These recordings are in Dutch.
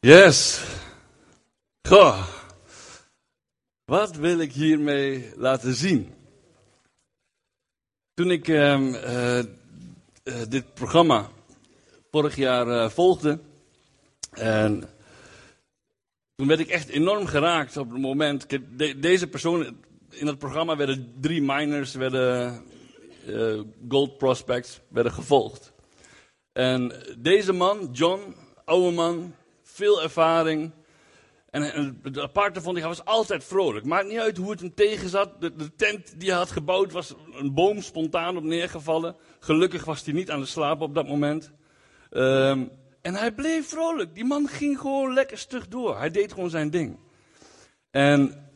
Yes. Goh. Wat wil ik hiermee laten zien? Toen ik ehm, eh, eh, dit programma vorig jaar eh, volgde, en toen werd ik echt enorm geraakt op het moment. deze persoon, in het programma werden drie miners, werden gold prospects, werden gevolgd. En deze man, John, oude man, veel ervaring. En, het aparte vond ik, hij was altijd vrolijk. Maakt niet uit hoe het hem tegenzat. De, de tent die hij had gebouwd was een boom spontaan op neergevallen. Gelukkig was hij niet aan het slapen op dat moment. Ehm, en hij bleef vrolijk. Die man ging gewoon lekker stug door. Hij deed gewoon zijn ding. En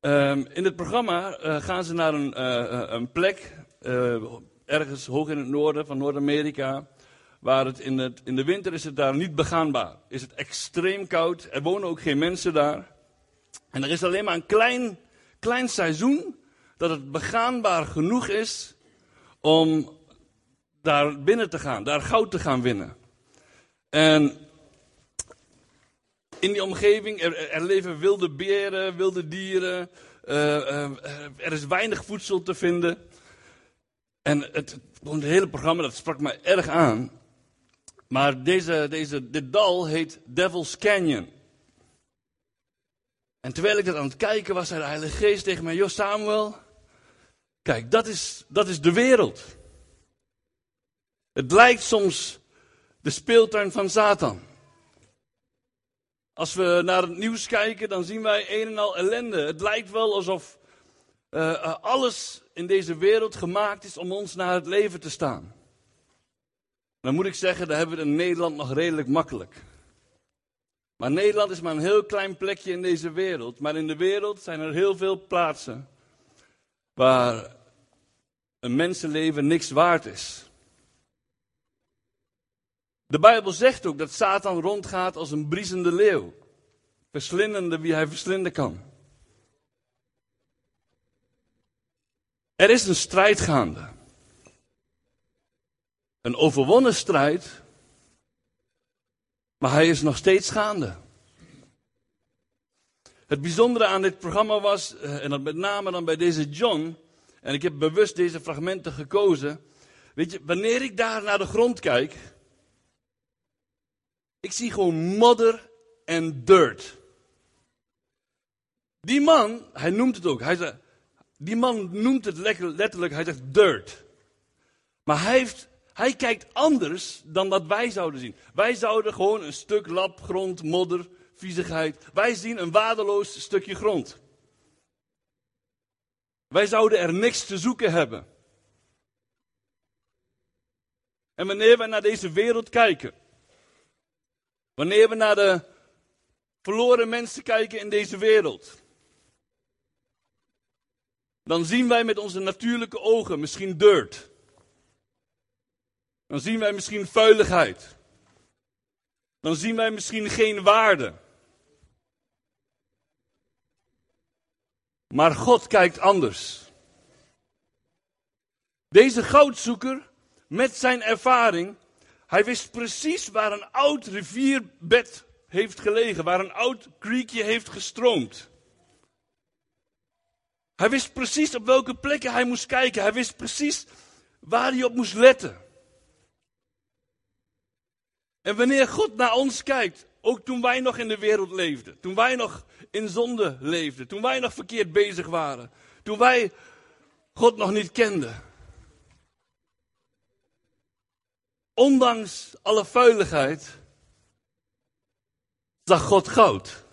ehm, in het programma uh, gaan ze naar een, uh, een plek, ergens hoog in het noorden van Noord-Amerika waar het in, het in de winter is het daar niet begaanbaar. Is het extreem koud, er wonen ook geen mensen daar. En er is alleen maar een klein, klein seizoen dat het begaanbaar genoeg is om daar binnen te gaan, daar goud te gaan winnen. En in die omgeving, er, er leven wilde beren, wilde dieren, uh, uh, er is weinig voedsel te vinden. En het, het hele programma, dat sprak mij erg aan. Maar deze, deze, dit dal heet Devil's Canyon. En terwijl ik dat aan het kijken was, zei de Heilige Geest tegen mij: Joh, Samuel, kijk, dat is, dat is de wereld. Het lijkt soms de speeltuin van Satan. Als we naar het nieuws kijken, dan zien wij een en al ellende. Het lijkt wel alsof uh, alles in deze wereld gemaakt is om ons naar het leven te staan. Dan moet ik zeggen, daar hebben we in Nederland nog redelijk makkelijk. Maar Nederland is maar een heel klein plekje in deze wereld. Maar in de wereld zijn er heel veel plaatsen waar een mensenleven niks waard is. De Bijbel zegt ook dat Satan rondgaat als een briesende leeuw, verslindende wie hij verslinden kan. Er is een strijd gaande. Een overwonnen strijd, maar hij is nog steeds gaande. Het bijzondere aan dit programma was, eh, en dat met name dan bij deze John, en ik heb bewust deze fragmenten gekozen. Weet je, wanneer ik daar naar de grond kijk, ik zie gewoon modder en dirt. Die man, hij noemt het ook, hij zegt, die man noemt het letterlijk, hij zegt dirt. Maar hij heeft hij kijkt anders dan dat wij zouden zien. Wij zouden gewoon een stuk lap, grond, modder, viezigheid. Wij zien een waardeloos stukje grond. Wij zouden er niks te zoeken hebben. En wanneer we naar deze wereld kijken, wanneer we naar de verloren mensen kijken in deze wereld, dan zien wij met onze natuurlijke ogen misschien dirt dan zien wij misschien vuiligheid. Dan zien wij misschien geen waarde. Maar God kijkt anders. Deze goudzoeker, met zijn ervaring, hij wist precies waar een oud rivierbed heeft gelegen, waar een oud creekje heeft gestroomd. Hij wist precies op welke plekken hij moest kijken. Hij wist precies waar hij op moest letten. En wanneer God naar ons kijkt, ook toen wij nog in de wereld leefden, toen wij nog in zonde leefden, toen wij nog verkeerd bezig waren, toen wij God nog niet kenden. Ondanks alle vuiligheid zag God goud.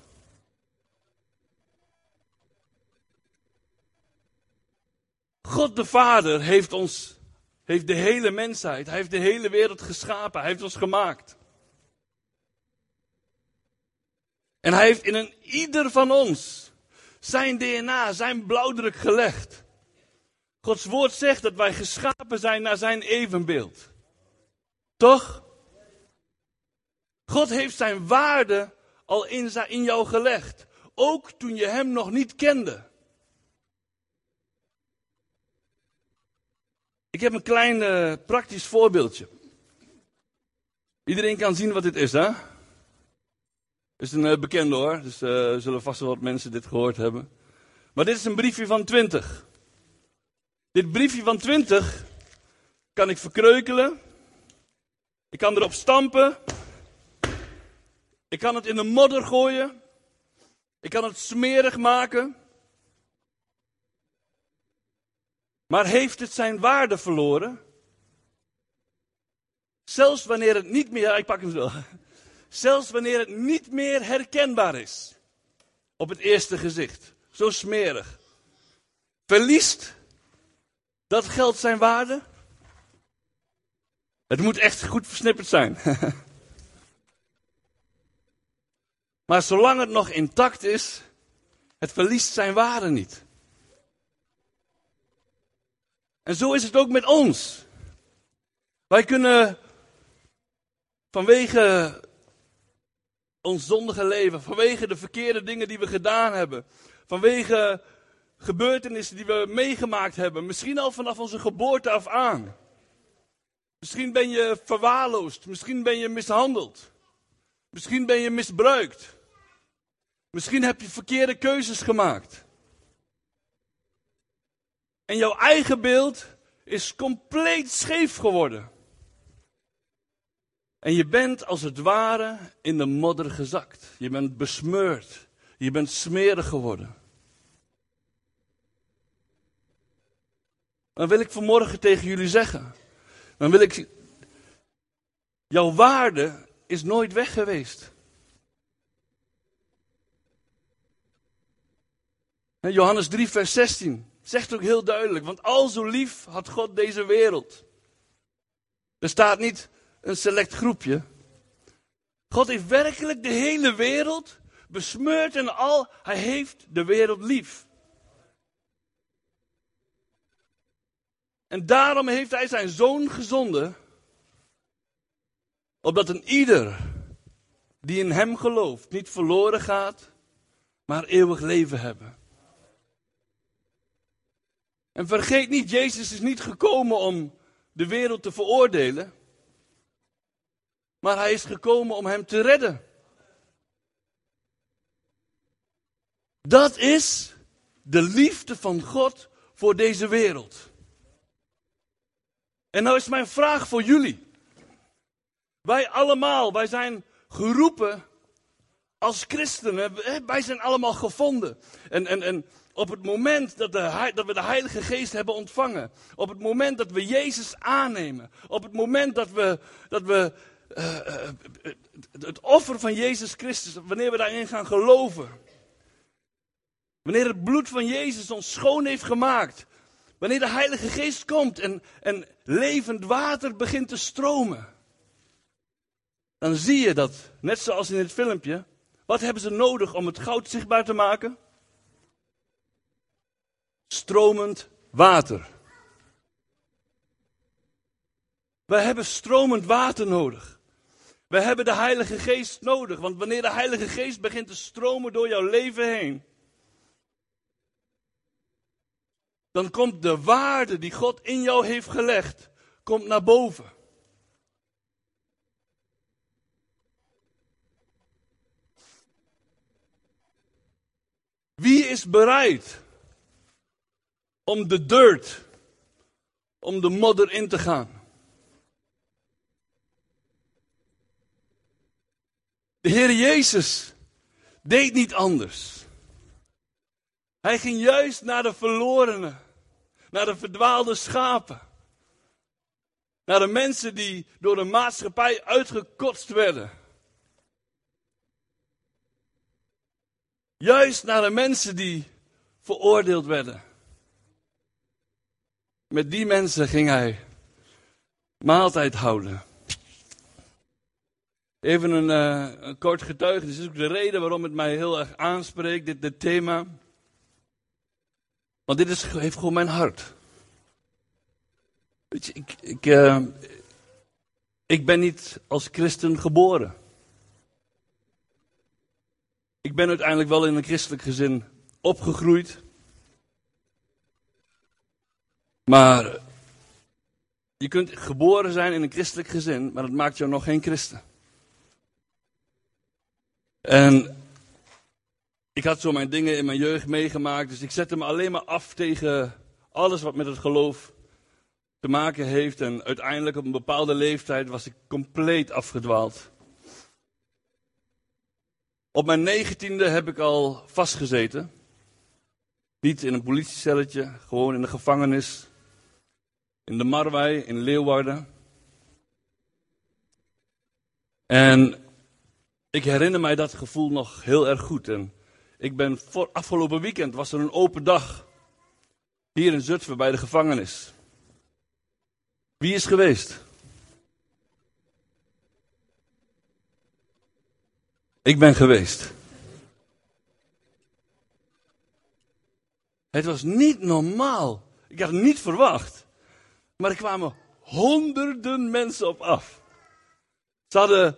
God de Vader heeft ons, heeft de hele mensheid, hij heeft de hele wereld geschapen, hij heeft ons gemaakt. En hij heeft in een ieder van ons zijn DNA, zijn blauwdruk gelegd. Gods woord zegt dat wij geschapen zijn naar zijn evenbeeld. Toch? God heeft zijn waarde al in, in jou gelegd. Ook toen je hem nog niet kende. Ik heb een klein uh, praktisch voorbeeldje. Iedereen kan zien wat dit is, hè? Is een uh, bekende hoor, dus uh, zullen vast wel wat mensen dit gehoord hebben. Maar dit is een briefje van 20. Dit briefje van 20 kan ik verkreukelen. Ik kan erop stampen. Ik kan het in de modder gooien. Ik kan het smerig maken. Maar heeft het zijn waarde verloren? Zelfs wanneer het niet meer, ik pak hem zo. Zelfs wanneer het niet meer herkenbaar is. Op het eerste gezicht. Zo smerig. Verliest dat geld zijn waarde? Het moet echt goed versnipperd zijn. maar zolang het nog intact is, het verliest zijn waarde niet. En zo is het ook met ons. Wij kunnen vanwege ons zondige leven, vanwege de verkeerde dingen die we gedaan hebben, vanwege gebeurtenissen die we meegemaakt hebben, misschien al vanaf onze geboorte af aan. Misschien ben je verwaarloosd, misschien ben je mishandeld, misschien ben je misbruikt, misschien heb je verkeerde keuzes gemaakt. En jouw eigen beeld is compleet scheef geworden. En je bent als het ware in de modder gezakt. Je bent besmeurd. Je bent smerig geworden. Dan wil ik vanmorgen tegen jullie zeggen. Dan wil ik. Jouw waarde is nooit weg geweest. Johannes 3, vers 16 zegt ook heel duidelijk. Want al zo lief had God deze wereld. Er staat niet een select groepje. God heeft werkelijk de hele wereld besmeurd en al. Hij heeft de wereld lief. En daarom heeft hij zijn zoon gezonden. Opdat een ieder die in hem gelooft niet verloren gaat, maar eeuwig leven hebben. En vergeet niet, Jezus is niet gekomen om de wereld te veroordelen. Maar hij is gekomen om hem te redden. Dat is de liefde van God voor deze wereld. En nou is mijn vraag voor jullie. Wij allemaal, wij zijn geroepen als christenen. Wij zijn allemaal gevonden. En, en, en op het moment dat, de, dat we de Heilige Geest hebben ontvangen. Op het moment dat we Jezus aannemen. Op het moment dat we, dat we uh, het offer van Jezus Christus, wanneer we daarin gaan geloven. Wanneer het bloed van Jezus ons schoon heeft gemaakt. Wanneer de Heilige Geest komt en, en levend water begint te stromen. Dan zie je dat, net zoals in het filmpje, wat hebben ze nodig om het goud zichtbaar te maken? Stromend water. We hebben stromend water nodig. We hebben de Heilige Geest nodig, want wanneer de Heilige Geest begint te stromen door jouw leven heen, dan komt de waarde die God in jou heeft gelegd, komt naar boven. Wie is bereid om de dirt, om de modder in te gaan? De Heer Jezus deed niet anders. Hij ging juist naar de verlorenen, naar de verdwaalde schapen, naar de mensen die door de maatschappij uitgekotst werden. Juist naar de mensen die veroordeeld werden. Met die mensen ging hij maaltijd houden. Even een, uh, een kort getuigenis. Dit is ook de reden waarom het mij heel erg aanspreekt, dit, dit thema. Want dit is, heeft gewoon mijn hart. Weet je, ik, ik, uh, ik ben niet als christen geboren. Ik ben uiteindelijk wel in een christelijk gezin opgegroeid. Maar je kunt geboren zijn in een christelijk gezin, maar dat maakt jou nog geen christen. En ik had zo mijn dingen in mijn jeugd meegemaakt, dus ik zette me alleen maar af tegen alles wat met het geloof te maken heeft. En uiteindelijk op een bepaalde leeftijd was ik compleet afgedwaald. Op mijn negentiende heb ik al vastgezeten. Niet in een politiecelletje, gewoon in de gevangenis. In de Marwei, in Leeuwarden. En ik herinner mij dat gevoel nog heel erg goed. En ik ben voor afgelopen weekend was er een open dag. Hier in Zutphen bij de gevangenis. Wie is geweest? Ik ben geweest. Het was niet normaal. Ik had het niet verwacht. Maar er kwamen honderden mensen op af. Ze hadden,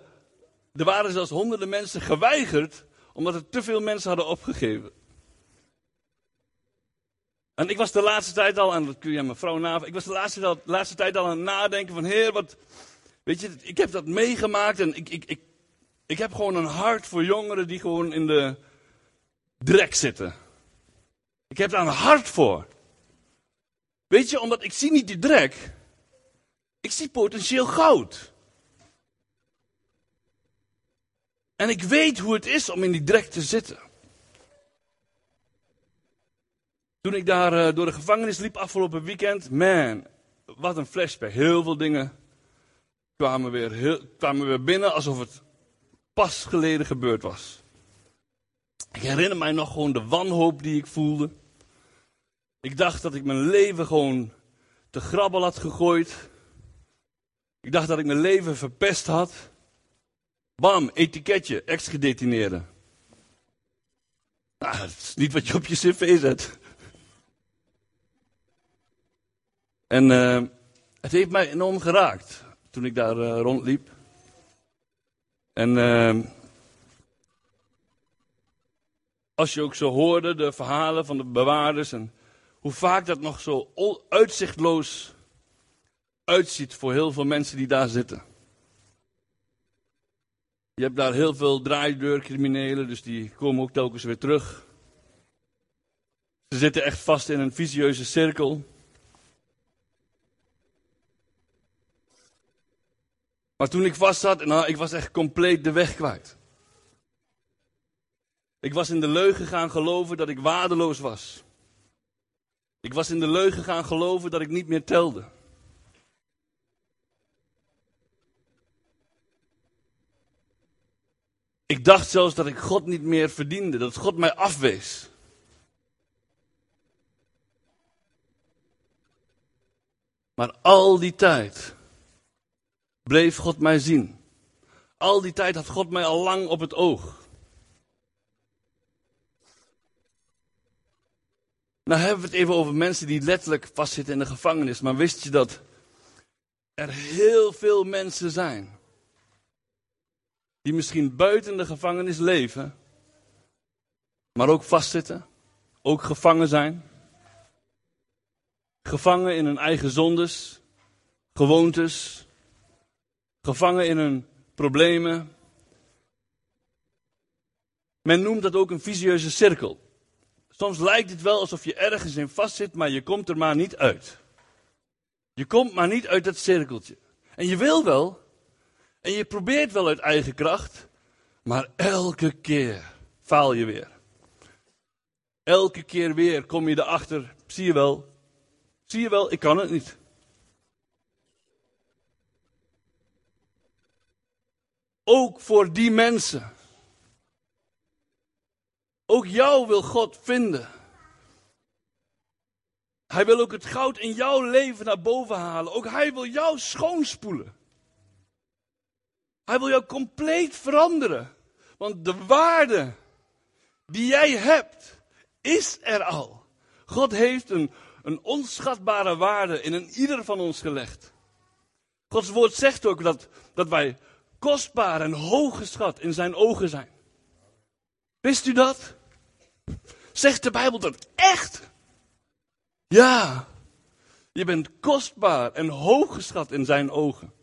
er waren zelfs honderden mensen geweigerd, omdat er te veel mensen hadden opgegeven. En ik was de laatste tijd al, en dat kun je aan mijn vrouw na, ik was de laatste, de laatste tijd al aan het nadenken van, heer, wat, weet je, ik heb dat meegemaakt en ik, ik, ik, ik heb gewoon een hart voor jongeren die gewoon in de drek zitten. Ik heb daar een hart voor. Weet je, omdat ik zie niet die drek, ik zie potentieel goud. En ik weet hoe het is om in die drek te zitten. Toen ik daar uh, door de gevangenis liep afgelopen weekend, man, wat een flashback. Heel veel dingen kwamen weer, heel, kwamen weer binnen alsof het pas geleden gebeurd was. Ik herinner mij nog gewoon de wanhoop die ik voelde. Ik dacht dat ik mijn leven gewoon te grabbel had gegooid. Ik dacht dat ik mijn leven verpest had. Bam, etiketje, ex-gedetineerde. Nou, dat is niet wat je op je cv zet. En uh, het heeft mij enorm geraakt toen ik daar uh, rondliep. En uh, als je ook zo hoorde de verhalen van de bewaarders en hoe vaak dat nog zo uitzichtloos uitziet voor heel veel mensen die daar zitten. Je hebt daar heel veel draaideurcriminelen, dus die komen ook telkens weer terug. Ze zitten echt vast in een vicieuze cirkel. Maar toen ik vast zat, nou, ik was echt compleet de weg kwijt. Ik was in de leugen gaan geloven dat ik waardeloos was. Ik was in de leugen gaan geloven dat ik niet meer telde. Ik dacht zelfs dat ik God niet meer verdiende, dat God mij afwees. Maar al die tijd bleef God mij zien. Al die tijd had God mij al lang op het oog. Nou hebben we het even over mensen die letterlijk vastzitten in de gevangenis. Maar wist je dat er heel veel mensen zijn die misschien buiten de gevangenis leven, maar ook vastzitten, ook gevangen zijn? Gevangen in hun eigen zondes, gewoontes, gevangen in hun problemen. Men noemt dat ook een visieuze cirkel. Soms lijkt het wel alsof je ergens in vastzit, maar je komt er maar niet uit. Je komt maar niet uit dat cirkeltje. En je wil wel, en je probeert wel uit eigen kracht, maar elke keer faal je weer. Elke keer weer kom je erachter, zie je wel, zie je wel, ik kan het niet. Ook voor die mensen. Ook jou wil God vinden. Hij wil ook het goud in jouw leven naar boven halen. Ook hij wil jou schoonspoelen. Hij wil jou compleet veranderen. Want de waarde die jij hebt, is er al. God heeft een, een onschatbare waarde in een ieder van ons gelegd. Gods woord zegt ook dat, dat wij kostbaar en hooggeschat in zijn ogen zijn. Wist u dat? Zegt de Bijbel dat echt? Ja, je bent kostbaar en hooggeschat in zijn ogen.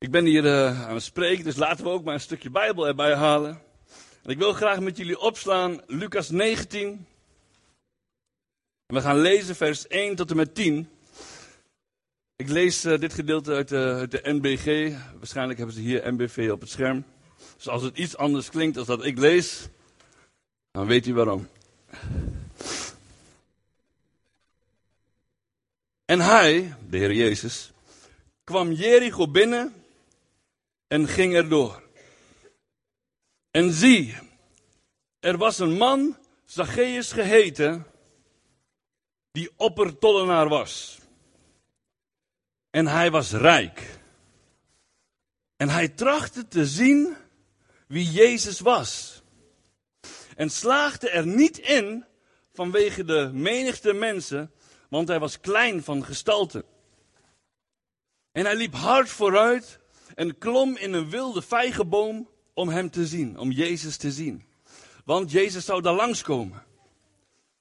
Ik ben hier uh, aan het spreken, dus laten we ook maar een stukje Bijbel erbij halen. En ik wil graag met jullie opslaan Lucas 19. En we gaan lezen vers 1 tot en met 10. Ik lees uh, dit gedeelte uit uit de NBG. Waarschijnlijk hebben ze hier NBV op het scherm. Dus als het iets anders klinkt dan dat ik lees, dan weet u waarom. En hij, de Heer Jezus, kwam Jericho binnen en ging erdoor. En zie, er was een man, Zacchaeus geheten, die oppertollenaar was. En hij was rijk. En hij trachtte te zien wie Jezus was. En slaagde er niet in vanwege de menigte mensen, want hij was klein van gestalte. En hij liep hard vooruit en klom in een wilde vijgenboom om hem te zien, om Jezus te zien. Want Jezus zou daar langskomen.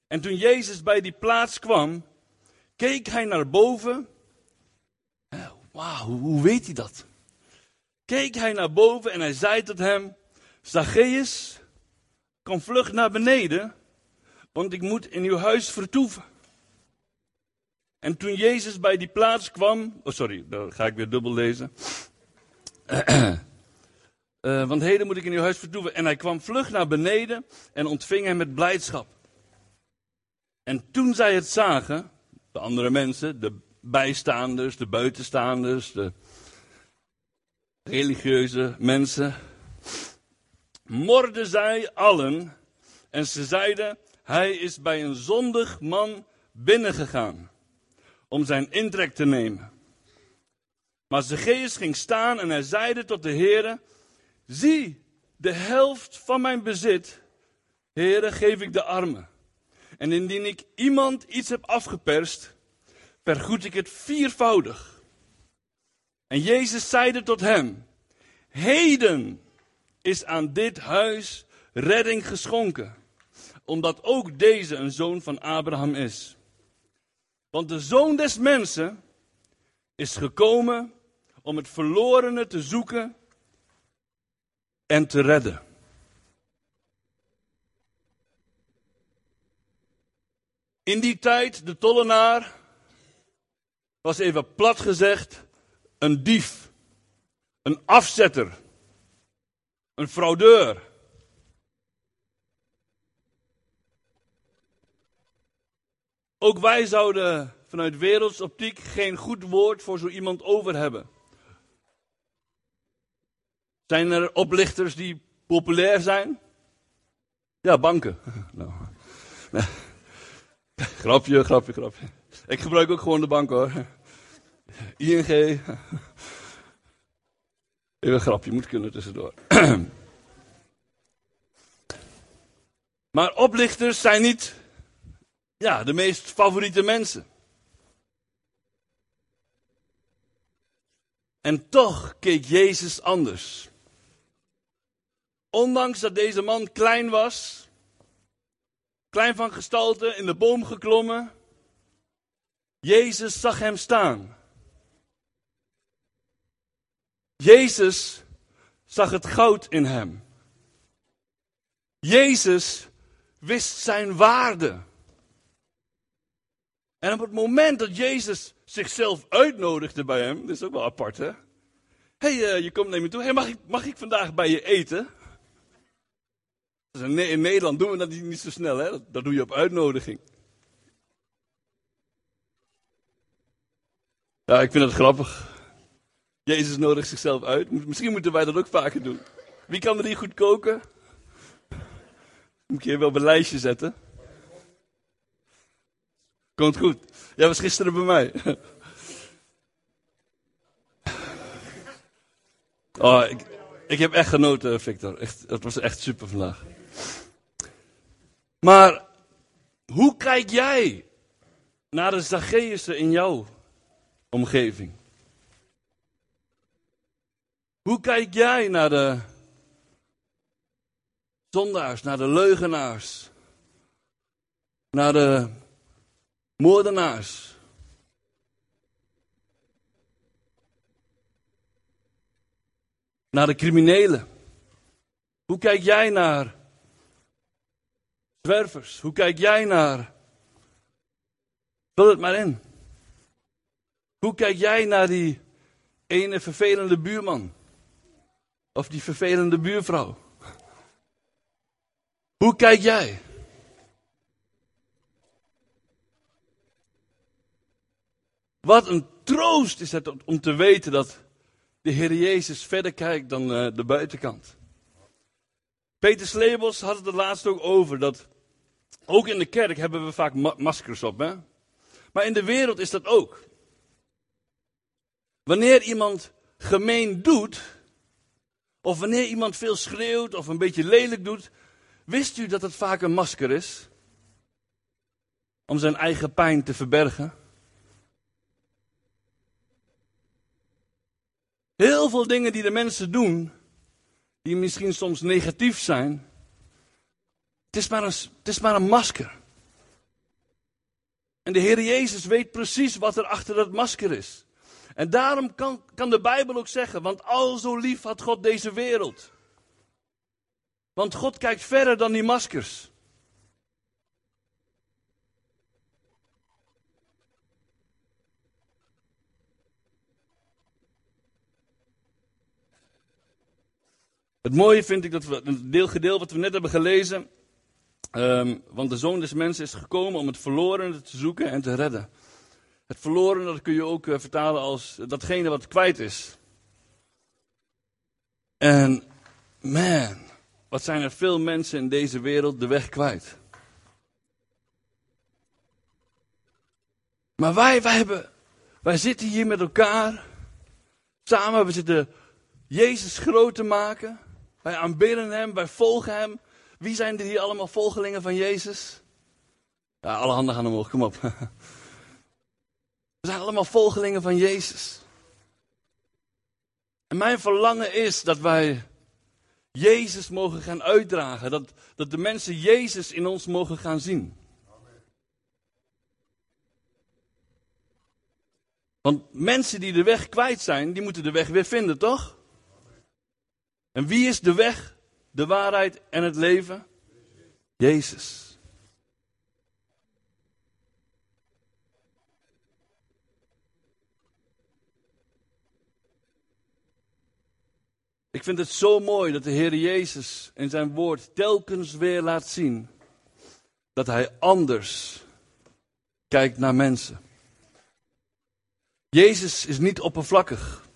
En toen Jezus bij die plaats kwam, keek hij naar boven. Wauw, hoe weet hij dat? Keek hij naar boven en hij zei tot hem: Zacchaeus, kom vlug naar beneden, want ik moet in uw huis vertoeven. En toen Jezus bij die plaats kwam, oh sorry, dan ga ik weer dubbel lezen. Uh, want heden moet ik in uw huis vertoeven. En hij kwam vlug naar beneden en ontving hem met blijdschap. En toen zij het zagen, de andere mensen, de bijstaanders, de buitenstaanders, de religieuze mensen, morden zij allen en ze zeiden, hij is bij een zondig man binnengegaan om zijn intrek te nemen. Maar Zacchaeus ging staan en hij zeide tot de Heere, zie, de helft van mijn bezit, Heere, geef ik de armen. En indien ik iemand iets heb afgeperst, vergoed ik het viervoudig. En Jezus zeide tot hem, heden is aan dit huis redding geschonken, omdat ook deze een zoon van Abraham is. Want de zoon des mensen is gekomen om het verlorene te zoeken en te redden. In die tijd, de tollenaar was even plat gezegd een dief, een afzetter, een fraudeur. Ook wij zouden vanuit wereldsoptiek geen goed woord voor zo iemand over hebben. Zijn er oplichters die populair zijn? Ja, banken. Nou. Grapje, grapje, grapje. Ik gebruik ook gewoon de bank hoor. ING. Even een grapje, moet kunnen tussendoor. Maar oplichters zijn niet ja, de meest favoriete mensen. En toch keek Jezus anders. Ondanks dat deze man klein was, klein van gestalte, in de boom geklommen, Jezus zag hem staan. Jezus zag het goud in hem. Jezus wist zijn waarde. En op het moment dat Jezus zichzelf uitnodigde bij hem, dat is ook wel apart hè. Hé, hey, uh, je komt naar me toe. Hey, mag, ik, mag ik vandaag bij je eten? In, Nederland doen we dat niet zo snel, hè? Dat, doe je op uitnodiging. Ja, ik vind het grappig. Jezus nodigt zichzelf uit. Misschien moeten wij dat ook vaker doen. Wie kan er hier goed koken? Moet hier wel op een lijstje zetten. Komt goed. Jij was gisteren bij mij. Oh, ik, ik heb echt genoten, Victor. Echt, het was echt super vandaag. Maar hoe kijk jij naar de Zacchaeusen in jouw omgeving? Hoe kijk jij naar de zondaars, naar de leugenaars, naar de moordenaars? naar de criminelen? Hoe kijk jij naar zwervers? Hoe kijk jij naar. Vul het maar in. Hoe kijk jij naar die ene vervelende buurman? Of die vervelende buurvrouw? Hoe kijk jij? Wat een troost is het om te weten dat de Heer Jezus verder kijkt dan eh, de buitenkant. Peter Slebels had het er laatst ook over dat ook in de kerk hebben we vaak maskers op. Hè? Maar in de wereld is dat ook. Wanneer iemand gemeen doet, of wanneer iemand veel schreeuwt of een beetje lelijk doet, wist u dat het vaak een masker is? Om zijn eigen pijn te verbergen. Heel veel dingen die de mensen doen, die misschien soms negatief zijn, het is maar een, het masker. En de Heer Jezus weet precies wat er achter dat masker is. En daarom kan, kan de Bijbel ook zeggen, want al zo lief had God deze wereld. Want God kijkt verder dan die maskers. Het mooie vind ik dat we, een deelgedeel wat we net hebben gelezen, um, want de zoon des mensen is gekomen om het verloren te zoeken en te redden. Het verloren, dat kun je ook uh, vertalen als datgene wat kwijt is. En man, wat zijn er veel mensen in deze wereld de weg kwijt. Maar wij, wij, hebben, wij zitten hier met elkaar. Samen, we zitten Jezus groot te maken. Wij aanbidden Hem, wij volgen Hem. Wie zijn er hier allemaal volgelingen van Jezus? Ja, alle handen gaan omhoog, kom op. We zijn allemaal volgelingen van Jezus. En mijn verlangen is dat wij Jezus mogen gaan uitdragen. Dat, dat de mensen Jezus in ons mogen gaan zien. Want mensen die de weg kwijt zijn, die moeten de weg weer vinden, toch? En wie is de weg, de waarheid en het leven? Jezus. Ik vind het zo mooi dat de Heer Jezus in zijn woord telkens weer laat zien dat hij anders kijkt naar mensen. Jezus is niet oppervlakkig.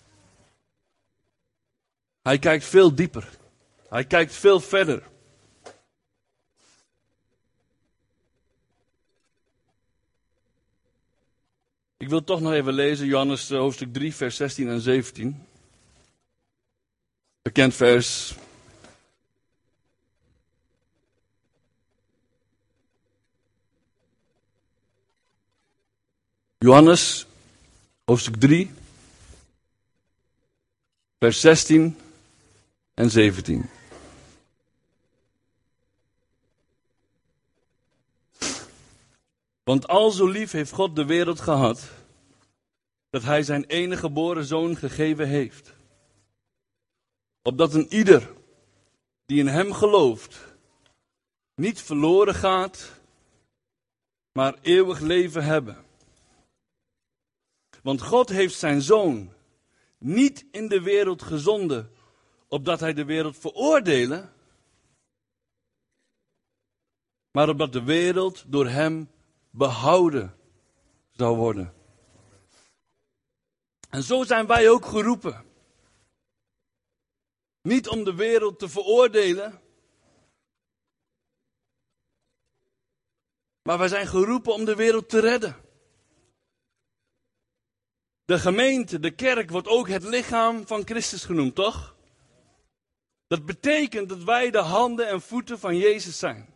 Hij kijkt veel dieper. Hij kijkt veel verder. Ik wil toch nog even lezen, Johannes eh, hoofdstuk 3, vers 16 en 17. Bekend vers. Johannes, hoofdstuk 3, vers 16 en 17. Want al zo lief heeft God de wereld gehad, dat Hij zijn enige geboren zoon gegeven heeft. Opdat een ieder die in Hem gelooft, niet verloren gaat, maar eeuwig leven hebben. Want God heeft zijn zoon niet in de wereld gezonden, opdat hij de wereld veroordelen, maar opdat de wereld door hem behouden zou worden. En zo zijn wij ook geroepen. Niet om de wereld te veroordelen, maar wij zijn geroepen om de wereld te redden. De gemeente, de kerk, wordt ook het lichaam van Christus genoemd, toch? Dat betekent dat wij de handen en voeten van Jezus zijn.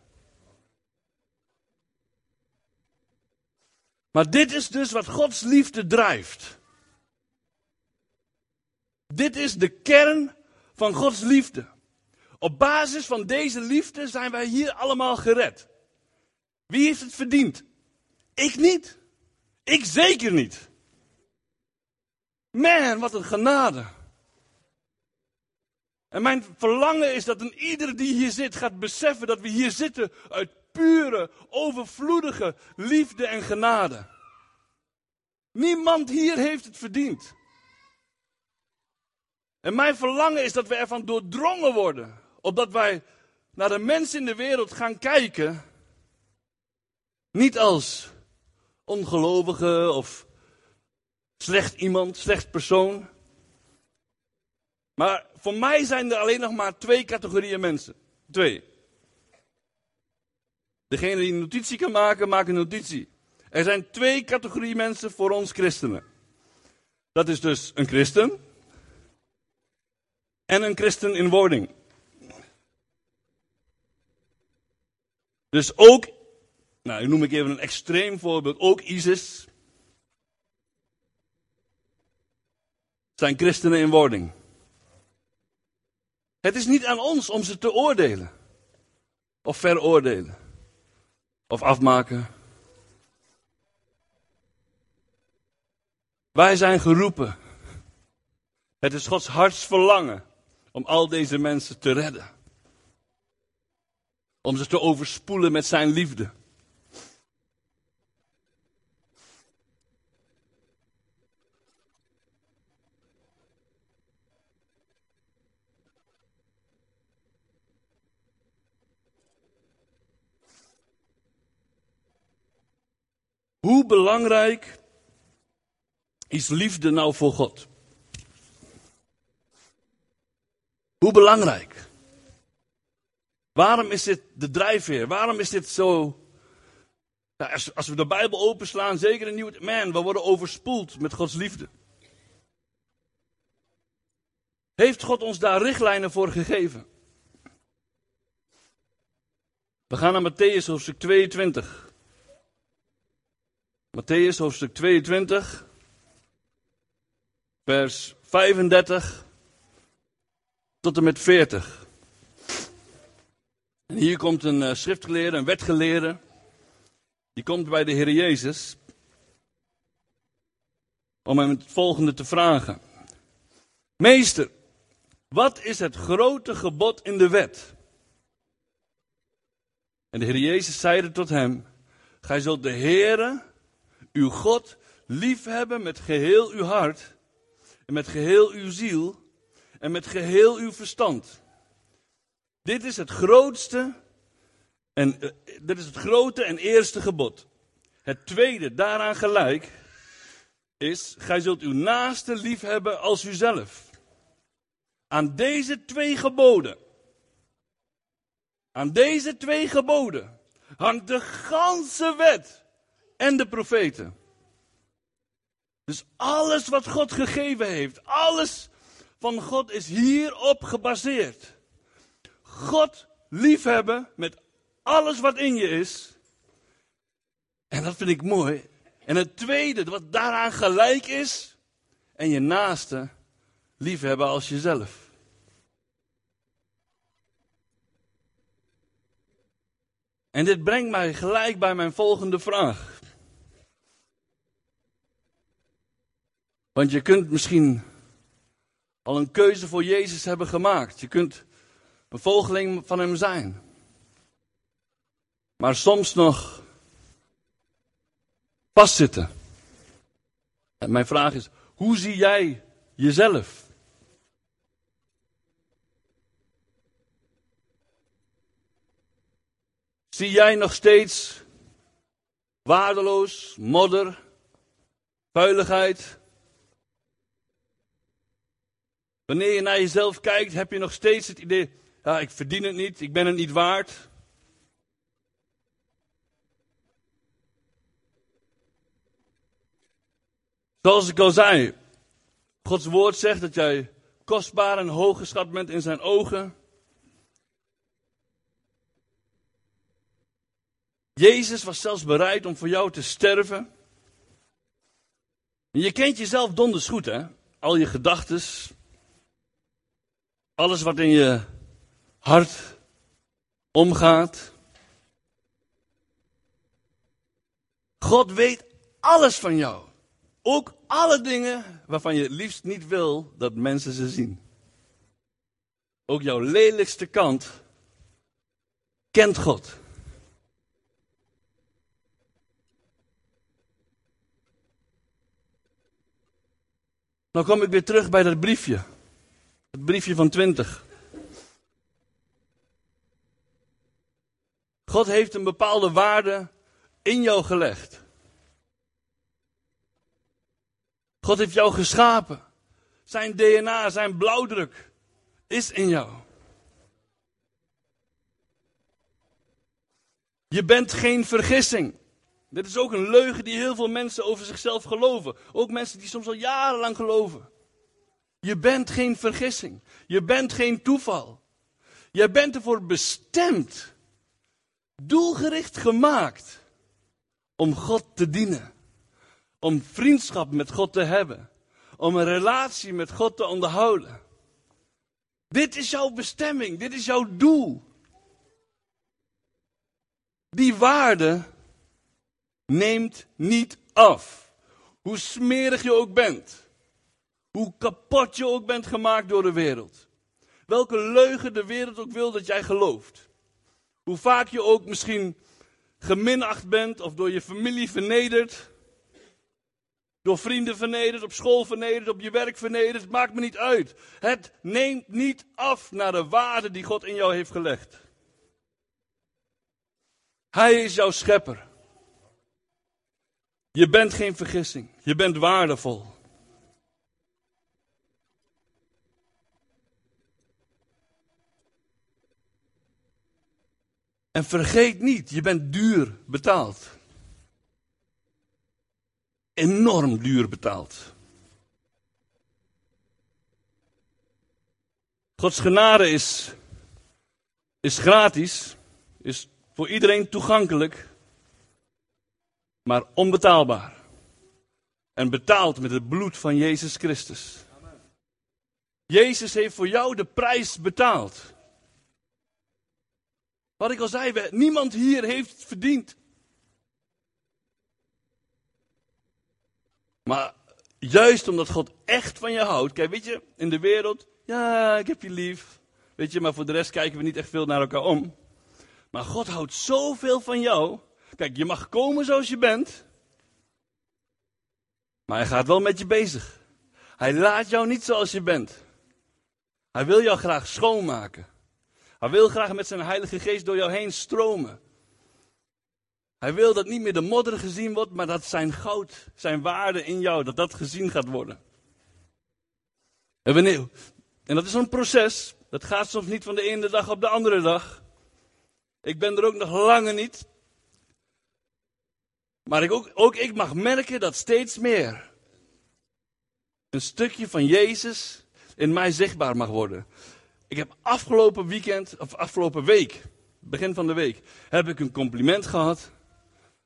Maar dit is dus wat Gods liefde drijft. Dit is de kern van Gods liefde. Op basis van deze liefde zijn wij hier allemaal gered. Wie heeft het verdiend? Ik niet. Ik zeker niet. Man, wat een genade. En mijn verlangen is dat een ieder die hier zit gaat beseffen dat we hier zitten uit pure, overvloedige liefde en genade. Niemand hier heeft het verdiend. En mijn verlangen is dat we ervan doordrongen worden. Opdat wij naar de mensen in de wereld gaan kijken. Niet als ongelovige of slecht iemand, slecht persoon. Maar voor mij zijn er alleen nog maar twee categorieën mensen. Twee. Degene die een notitie kan maken, maakt een notitie. Er zijn twee categorieën mensen voor ons christenen. Dat is dus een christen en een christen in wording. Dus ook, nou, noem ik even een extreem voorbeeld, ook ISIS zijn christenen in wording. Het is niet aan ons om ze te oordelen. Of veroordelen. Of afmaken. Wij zijn geroepen. Het is Gods hartsverlangen om al deze mensen te redden. Om ze te overspoelen met zijn liefde. Hoe belangrijk is liefde nou voor God? Hoe belangrijk? Waarom is dit de drijfveer? Waarom is dit zo? als, als, we de Bijbel openslaan, zeker in Nieuw Man, we worden overspoeld met Gods liefde. Heeft God ons daar richtlijnen voor gegeven? We gaan naar Matthäus hoofdstuk 22. Matthäus hoofdstuk 22, vers 35 tot en met 40. En hier komt een uh, schriftgeleerde, een wetgeleerde. Die komt bij de Heer Jezus. Om hem het volgende te vragen. Meester, wat is het grote gebod in de wet? En de Heer Jezus zeide tot hem: Gij zult de Heere, uw God, liefhebben met geheel uw hart, en met geheel uw ziel, en met geheel uw verstand. Dit is het grootste en uh, dit is het grote en eerste gebod. Het tweede daaraan gelijk is: gij zult uw naaste lief hebben als uzelf. Aan deze twee geboden, aan deze twee geboden hangt de ganse wet en de profeten. Dus alles wat God gegeven heeft, alles van God is hierop gebaseerd. God liefhebben met alles wat in je is. En dat vind ik mooi. En het tweede, wat daaraan gelijk is, en je naaste liefhebben als jezelf. En dit brengt mij gelijk bij mijn volgende vraag. Want je kunt misschien al een keuze voor Jezus hebben gemaakt. Je kunt een volgeling van Hem zijn. Maar soms nog vastzitten. En mijn vraag is, hoe zie jij jezelf? Zie jij nog steeds waardeloos, modder, vuiligheid, Wanneer je naar jezelf kijkt, heb je nog steeds het idee, ja, ik verdien het niet, ik ben het niet waard. Zoals ik al zei, Gods woord zegt dat jij kostbaar en hooggeschat bent in zijn ogen. Jezus was zelfs bereid om voor jou te sterven. En je kent jezelf donders goed, hè? Al je gedachten, alles wat in je hart omgaat. God weet alles van jou. Ook alle dingen waarvan je het liefst niet wil dat mensen ze zien. ook jouw lelijkste kant, kent God. Nou kom ik weer terug bij dat briefje. Het briefje van 20. God heeft een bepaalde waarde in jou gelegd. God heeft jou geschapen. Zijn DNA, zijn blauwdruk is in jou. Je bent geen vergissing. Dit is ook een leugen die heel veel mensen over zichzelf geloven. Ook mensen die soms al jarenlang geloven. Je bent geen vergissing. Je bent geen toeval. Je bent ervoor bestemd. Doelgericht gemaakt. Om God te dienen. Om vriendschap met God te hebben. Om een relatie met God te onderhouden. Dit is jouw bestemming. Dit is jouw doel. Die waarde neemt niet af. Hoe smerig je ook bent. Hoe kapot je ook bent gemaakt door de wereld. Welke leugen de wereld ook wil dat jij gelooft. Hoe vaak je ook misschien geminacht bent of door je familie vernederd. Door vrienden vernederd, op school vernederd, op je werk vernederd. Maakt me niet uit. Het neemt niet af naar de waarde die God in jou heeft gelegd. Hij is jouw schepper. Je bent geen vergissing. Je bent waardevol. En vergeet niet, je bent duur betaald. Enorm duur betaald. Gods genade is, is gratis, is voor iedereen toegankelijk maar onbetaalbaar. En betaald met het bloed van Jezus Christus. Jezus heeft voor jou de prijs betaald. Wat ik al zei, niemand hier heeft het verdiend. Maar juist omdat God echt van je houdt. Kijk, weet je, in de wereld, ja, ik heb je lief. Weet je, maar voor de rest kijken we niet echt veel naar elkaar om. Maar God houdt zoveel van jou Kijk, je mag komen zoals je bent. Maar hij gaat wel met je bezig. Hij laat jou niet zoals je bent. Hij wil jou graag schoonmaken. Hij wil graag met zijn Heilige Geest door jou heen stromen. Hij wil dat niet meer de modder gezien wordt, maar dat zijn goud, zijn waarde in jou, dat dat gezien gaat worden. En wanneer? En dat is een proces. Dat gaat soms niet van de ene dag op de andere dag. Ik ben er ook nog lange niet. Maar ik ook, ook ik mag merken dat steeds meer een stukje van Jezus in mij zichtbaar mag worden. Ik heb afgelopen weekend, of afgelopen week, begin van de week, heb ik een compliment gehad.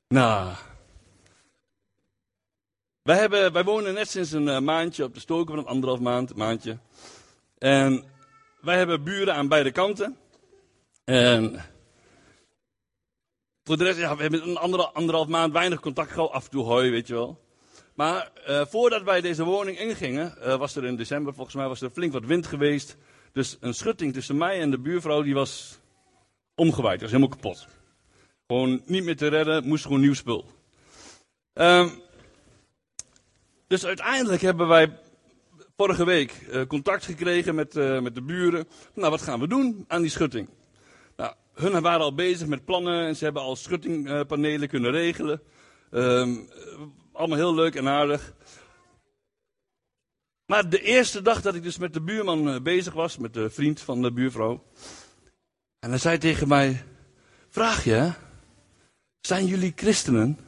Nou, wij, hebben, wij wonen net sinds een eh, maandje op de stoken van een anderhalf maand, maandje. En wij hebben buren aan beide kanten. En voor de rest, ja, we hebben een anderhalf maand weinig contact gehad. Af en toe hoi, weet je wel. Maar uh, voordat wij deze woning ingingen, uh, was er in december volgens mij was er flink wat wind geweest. Dus een schutting tussen mij en de buurvrouw die was omgewaaid. Dat was helemaal kapot. Gewoon niet meer te redden, moest gewoon nieuw spul. Um, dus uiteindelijk hebben wij vorige week uh, contact gekregen met, met de buren. Nou, wat gaan we doen aan die schutting? hun waren al bezig met plannen en ze hebben al schuttingpanelen kunnen regelen. Um, allemaal heel leuk en aardig. Maar de eerste dag dat ik dus met de buurman eh, bezig was, met de vriend van de buurvrouw. En hij zei tegen mij, vraag je, zijn jullie christenen?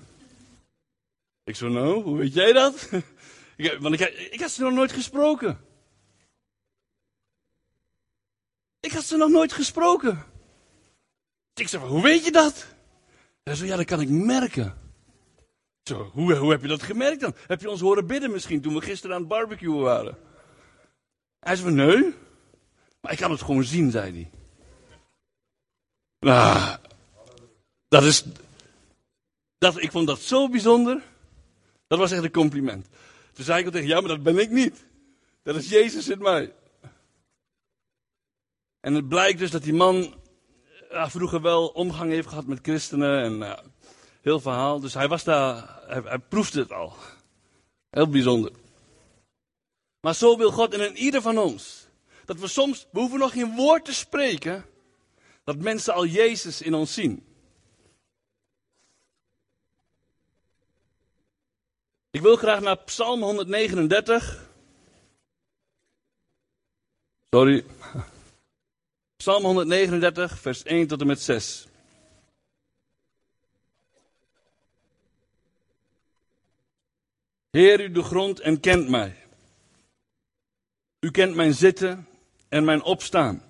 Ik zo, nou, hoe weet jij dat? ik, want ik, ik had ze nog nooit gesproken. Ik had ze nog nooit gesproken. Ik zeg, hoe weet je dat? Hij zei, ja, dat kan ik merken. Zo, hoe, hoe heb je dat gemerkt dan? Heb je ons horen bidden misschien toen we gisteren aan het barbecuen waren? Hij zei, nee. Maar ik kan het gewoon zien, zei hij. Nou, dat is, dat, ik vond dat zo bijzonder. Dat was echt een compliment. Toen zei ik al tegen, ja, maar dat ben ik niet. Dat is Jezus in mij. En het blijkt dus dat die man ja, vroeger wel omgang heeft gehad met christenen en uh, heel verhaal. Dus hij was daar, hij, proefde het al. Heel bijzonder. Maar zo wil God in ieder van ons. Dat we soms, we hoeven nog geen woord te spreken, dat mensen al Jezus in ons zien. Ik wil graag naar Psalm 139. Sorry. Psalm 139, vers 1 tot en met 6. Heer, u de grond en kent mij. U kent mijn zitten en mijn opstaan.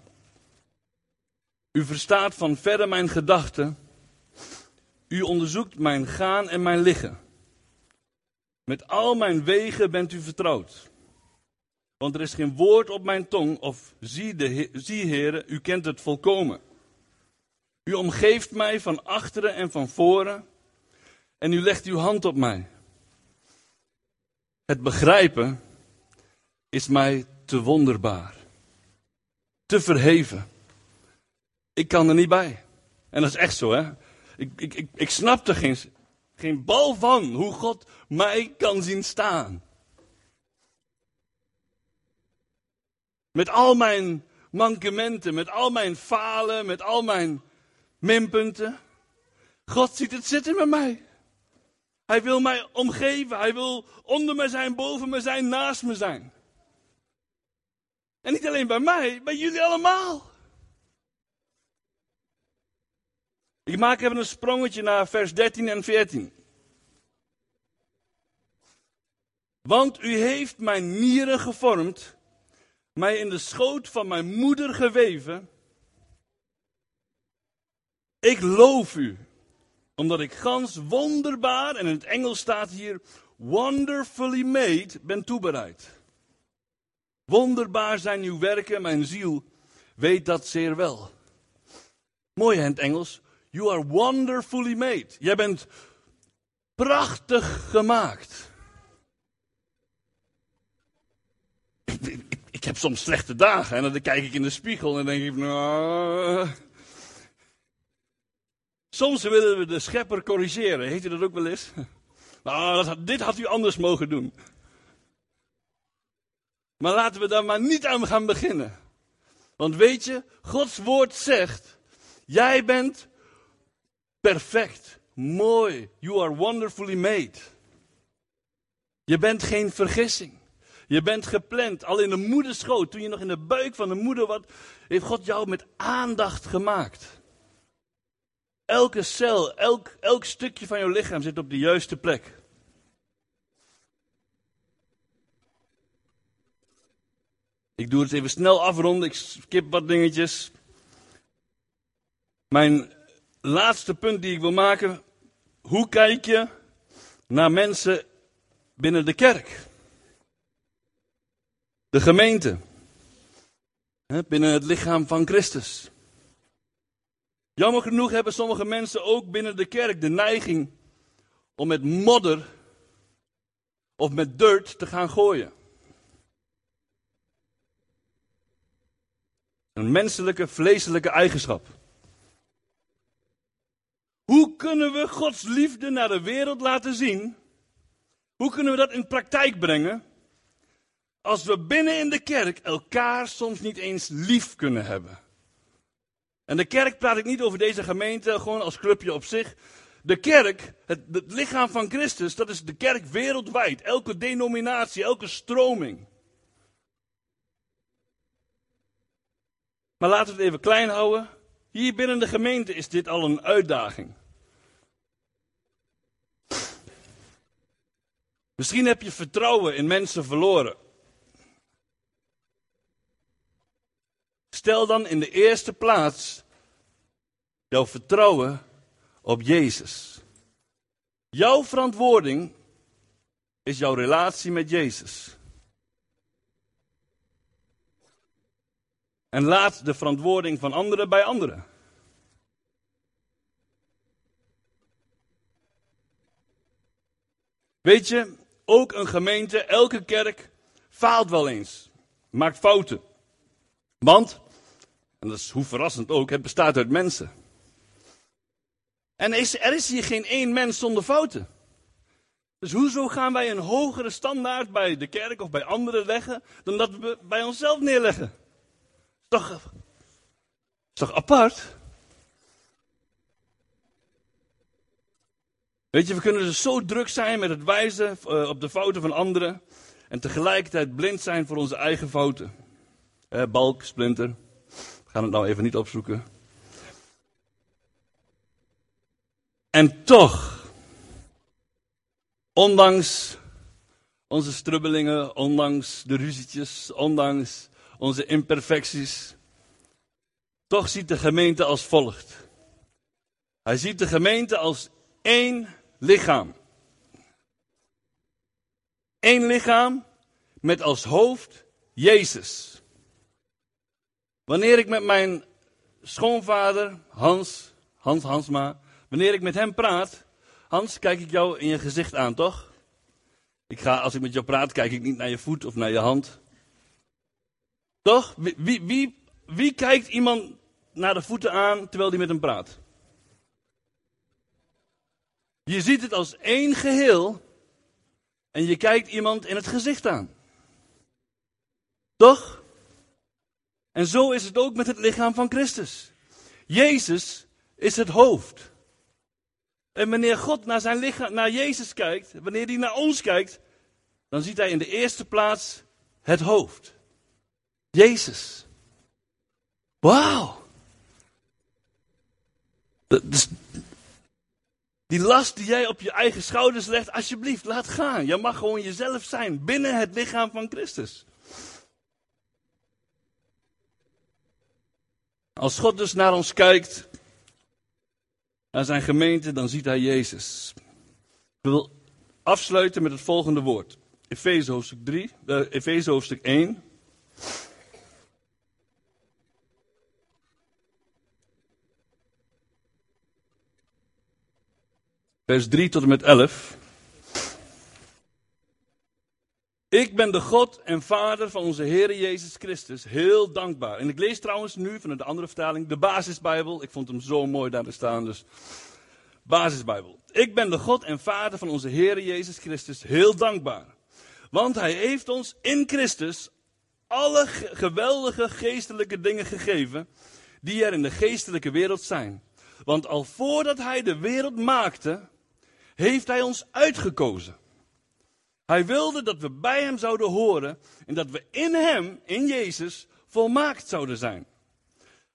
U verstaat van verre mijn gedachten. U onderzoekt mijn gaan en mijn liggen. Met al mijn wegen bent u vertrouwd. Want er is geen woord op mijn tong, of zie, de, zie u kent het volkomen. U omgeeft mij van achteren en van voren, en u legt uw hand op mij. Het begrijpen is mij te wonderbaar, te verheven. Ik kan er niet bij. En dat is echt zo, hè? Ik, ik, ik, ik snap er geen, geen bal van hoe God mij kan zien staan. Met al mijn mankementen, met al mijn falen, met al mijn minpunten. God ziet het zitten met mij. Hij wil mij omgeven. Hij wil onder me zijn, boven me zijn, naast me zijn. En niet alleen bij mij, bij jullie allemaal. Ik maak even een sprongetje naar vers 13 en 14. Want u heeft mijn nieren gevormd, mij in de schoot van mijn moeder geweven. Ik loof u, omdat ik gans wonderbaar, en in het Engels staat hier wonderfully made, ben toebereid. Wonderbaar zijn uw werken, mijn ziel weet dat zeer wel. Mooi in het Engels. You are wonderfully made. Jij bent prachtig gemaakt. Ik, heb soms slechte dagen en dan kijk ik in de spiegel en denk ik, nou. Soms willen we de schepper corrigeren. Heeft u dat ook wel eens? Nou, dit had u anders mogen doen. Maar laten we daar maar niet aan gaan beginnen. Want weet je, Gods woord zegt: Jij bent perfect, mooi. You are wonderfully made. Je bent geen vergissing. Je bent gepland. Al in de moederschoot, toen je nog in de buik van de moeder was, heeft God jou met aandacht gemaakt. Elke cel, elk, elk stukje van jouw lichaam zit op de juiste plek. Ik doe het even snel afronden. Ik skip wat dingetjes. Mijn laatste punt die ik wil maken. Hoe kijk je naar mensen binnen de kerk? De gemeente. Binnen het lichaam van Christus. Jammer genoeg hebben sommige mensen ook binnen de kerk de neiging om met modder of met dirt te gaan gooien. Een menselijke, vleeselijke eigenschap. Hoe kunnen we Gods liefde naar de wereld laten zien? Hoe kunnen we dat in praktijk brengen? Als we binnen in de kerk elkaar soms niet eens lief kunnen hebben. En de kerk praat ik niet over deze gemeente, gewoon als clubje op zich. De kerk, het, lichaam van Christus, dat is de kerk wereldwijd. Elke denominatie, elke stroming. Maar laten we het even klein houden. Hier binnen de gemeente is dit al een uitdaging. Misschien heb je vertrouwen in mensen verloren. Stel dan in de eerste plaats jouw vertrouwen op Jezus. Jouw verantwoording is jouw relatie met Jezus. En laat de verantwoording van anderen bij anderen. Weet je, ook een gemeente, elke kerk faalt wel eens. Maakt fouten. Want, en dat is hoe verrassend ook, het bestaat uit mensen. En er is, er is hier geen één mens zonder fouten. Dus hoezo gaan wij een hogere standaard bij de kerk of bij anderen leggen dan dat we bij onszelf neerleggen? Is toch, is toch apart? Weet je, we kunnen dus zo druk zijn met het wijzen uh, op de fouten van anderen en tegelijkertijd blind zijn voor onze eigen fouten. Eh, balk, splinter. Gaan het nou even niet opzoeken. En toch, ondanks onze strubbelingen, ondanks de ruzietjes, ondanks onze imperfecties, toch ziet de gemeente als volgt. Hij ziet de gemeente als één lichaam. Eén lichaam met als hoofd Jezus. Wanneer ik met mijn schoonvader Hans, Hans Hansma, wanneer ik met hem praat, Hans, kijk ik jou in je gezicht aan, toch? Ik ga, als ik met jou praat, kijk ik niet naar je voet of naar je hand. Toch? Wie, wie, wie, wie kijkt iemand naar de voeten aan terwijl hij met hem praat? Je ziet het als één geheel en je kijkt iemand in het gezicht aan. Toch? En zo is het ook met het lichaam van Christus. Jezus is het hoofd. En wanneer God naar, zijn lichaam, naar Jezus kijkt, wanneer hij naar ons kijkt, dan ziet hij in de eerste plaats het hoofd. Jezus. Wauw. Die last die jij op je eigen schouders legt, alsjeblieft, laat gaan. Je mag gewoon jezelf zijn binnen het lichaam van Christus. Als God dus naar ons kijkt, naar zijn gemeente, dan ziet hij Jezus. Ik wil afsluiten met het volgende woord. Efeze hoofdstuk 3, uh, hoofdstuk 1. Vers 3 tot en met 11. Ik ben de God en Vader van onze Heer Jezus Christus. Heel dankbaar. En ik lees trouwens nu vanuit de andere vertaling de Basisbijbel. Ik vond hem zo mooi daar te staan. Dus Basisbijbel. Ik ben de God en Vader van onze Heer Jezus Christus. Heel dankbaar. Want Hij heeft ons in Christus alle geweldige geestelijke dingen gegeven. die er in de geestelijke wereld zijn. Want al voordat Hij de wereld maakte heeft Hij ons uitgekozen. Hij wilde dat we bij Hem zouden horen en dat we in Hem, in Jezus, volmaakt zouden zijn.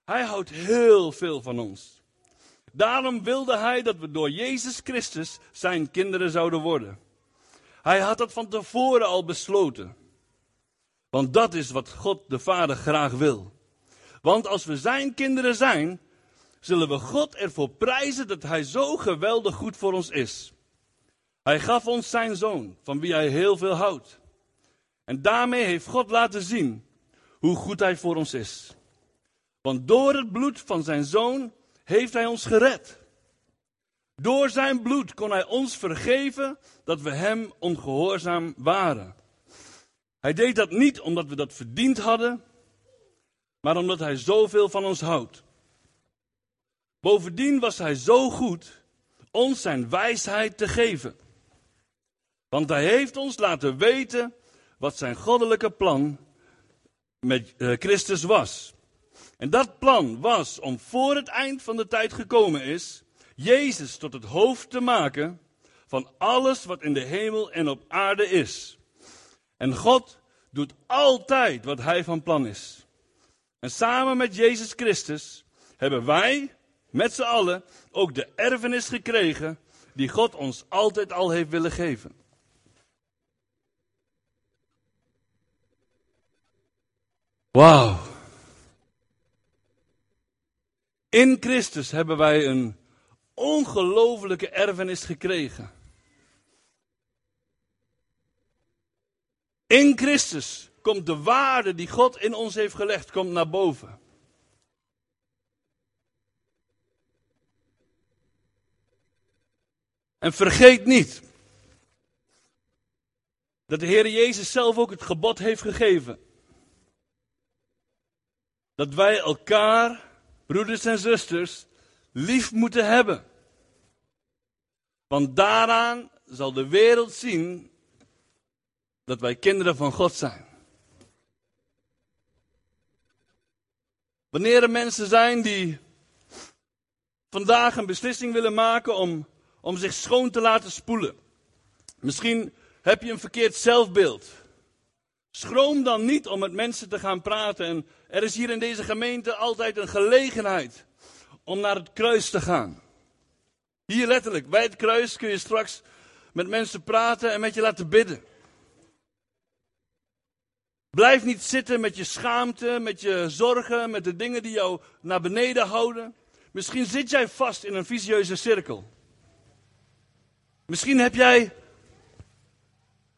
Hij houdt heel veel van ons. Daarom wilde Hij dat we door Jezus Christus Zijn kinderen zouden worden. Hij had dat van tevoren al besloten. Want dat is wat God de Vader graag wil. Want als we Zijn kinderen zijn, zullen we God ervoor prijzen dat Hij zo geweldig goed voor ons is. Hij gaf ons zijn zoon, van wie Hij heel veel houdt. En daarmee heeft God laten zien hoe goed Hij voor ons is. Want door het bloed van zijn zoon heeft Hij ons gered. Door zijn bloed kon Hij ons vergeven dat we Hem ongehoorzaam waren. Hij deed dat niet omdat we dat verdiend hadden, maar omdat Hij zoveel van ons houdt. Bovendien was Hij zo goed ons zijn wijsheid te geven. Want Hij heeft ons laten weten wat zijn goddelijke plan met eh, Christus was. En dat plan was om voor het eind van de tijd gekomen is, Jezus tot het hoofd te maken van alles wat in de hemel en op aarde is. En God doet altijd wat Hij van plan is. En samen met Jezus Christus hebben wij, met z'n allen, ook de erfenis gekregen die God ons altijd al heeft willen geven. Wauw. In Christus hebben wij een ongelofelijke erfenis gekregen. In Christus komt de waarde die God in ons heeft gelegd, komt naar boven. En vergeet niet dat de Heer Jezus zelf ook het gebod heeft gegeven. Dat wij elkaar, broeders en zusters, lief moeten hebben. Want daaraan zal de wereld zien dat wij kinderen van God zijn. Wanneer er mensen zijn die vandaag een beslissing willen maken om, om zich schoon te laten spoelen. Misschien heb je een verkeerd zelfbeeld. Schroom dan niet om met mensen te gaan praten. En er is hier in deze gemeente altijd een gelegenheid om naar het kruis te gaan. Hier letterlijk, bij het kruis kun je straks met mensen praten en met je laten bidden. Blijf niet zitten met je schaamte, met je zorgen, met de dingen die jou naar beneden houden. Misschien zit jij vast in een visieuze cirkel. Misschien heb jij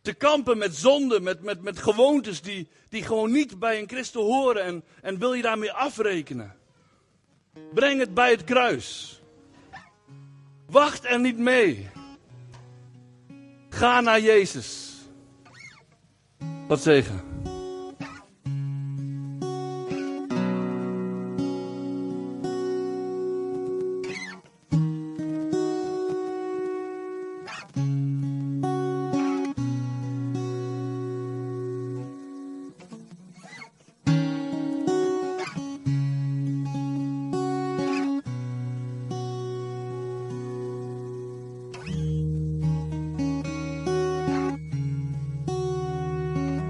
te kampen met zonden, met, met, met gewoontes die, die gewoon niet bij een christen horen en, en wil je daarmee afrekenen. Breng het bij het kruis. Wacht er niet mee. Ga naar Jezus. Wat zegen.